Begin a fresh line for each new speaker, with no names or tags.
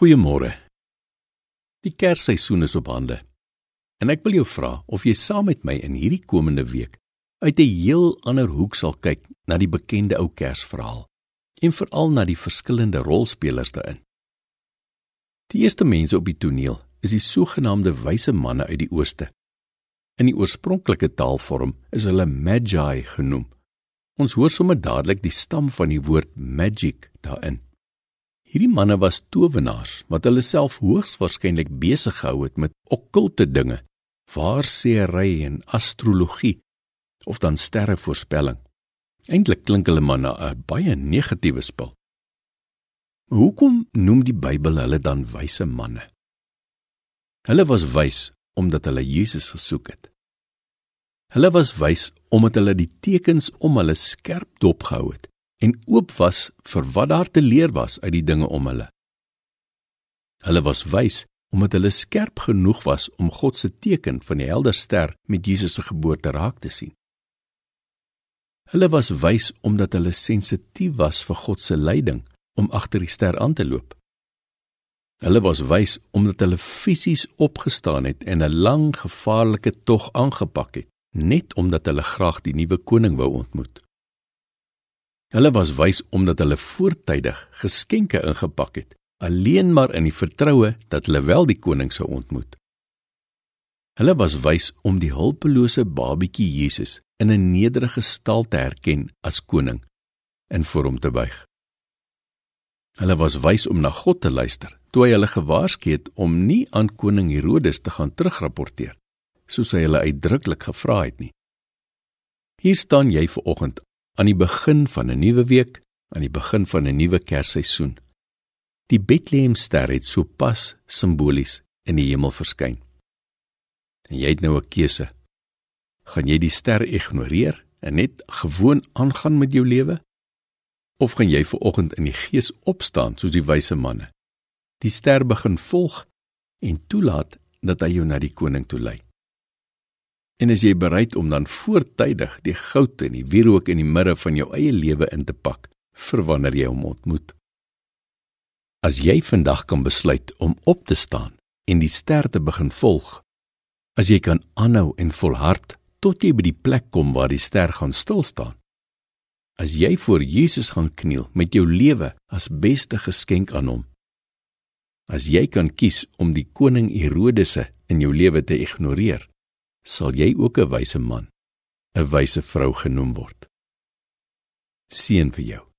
Goeiemôre. Die Kersseisoen is op hande. En ek wil jou vra of jy saam met my in hierdie komende week uit 'n heel ander hoek sal kyk na die bekende ou Kersverhaal en veral na die verskillende rolspelers daarin. Die eerste mense op die toneel is die sogenaamde wyse manne uit die ooste. In die oorspronklike taalvorm is hulle magi genoem. Ons hoor sommer dadelik die stam van die woord magic daarin. Hierdie manne was towenaars wat hulle self hoogs waarskynlik besig gehou het met okkulte dinge, waarseery en astrologie of dan sterrevoorspelling. Eintlik klink hulle maar na 'n baie negatiewe spul. Hoekom noem die Bybel hulle dan wyse manne? Hulle was wys omdat hulle Jesus gesoek het. Hulle was wys omdat hulle die tekens om hulle skerp dopgehou het en oop was vir wat daar te leer was uit die dinge om hulle. Hulle was wys omdat hulle skerp genoeg was om God se teken van die helder ster met Jesus se geboorte raak te sien. Hulle was wys omdat hulle sensitief was vir God se leiding om agter die ster aan te loop. Hulle was wys omdat hulle fisies opgestaan het en 'n lang gevaarlike tog aangepak het, net omdat hulle graag die nuwe koning wou ontmoet. Hulle was wys omdat hulle voortydig geskenke ingepak het, alleen maar in die vertroue dat hulle wel die koning sou ontmoet. Hulle was wys om die hulpelose babietjie Jesus in 'n nederige stal te herken as koning en voor hom te buig. Hulle was wys om na God te luister toe hy hulle gewaarsku het om nie aan koning Herodes te gaan terugrapporteer soos hy hulle uitdruklik gevra het nie. Hier staan jy ver oggend aan die begin van 'n nuwe week, aan die begin van 'n nuwe kersseisoen. Die Bethlehemster het sopas simbolies in die hemel verskyn. En jy het nou 'n keuse. Gaan jy die ster ignoreer en net gewoon aangaan met jou lewe? Of gaan jy ver oggend in die gees opstaan soos die wyse manne? Die ster begin volg en toelaat dat hy jou na die koning toe lei. En as jy bereid om dan voortydig die goud en die wierook in die midde van jou eie lewe in te pak vir wanneer jy hom ontmoet. As jy vandag kan besluit om op te staan en die ster te begin volg, as jy kan aanhou en volhard tot jy by die plek kom waar die ster gaan stil staan. As jy voor Jesus gaan kniel met jou lewe as beste geskenk aan hom. As jy kan kies om die koning Herodes in jou lewe te ignoreer sal jy ook 'n wyse man, 'n wyse vrou genoem word. Seën vir jou.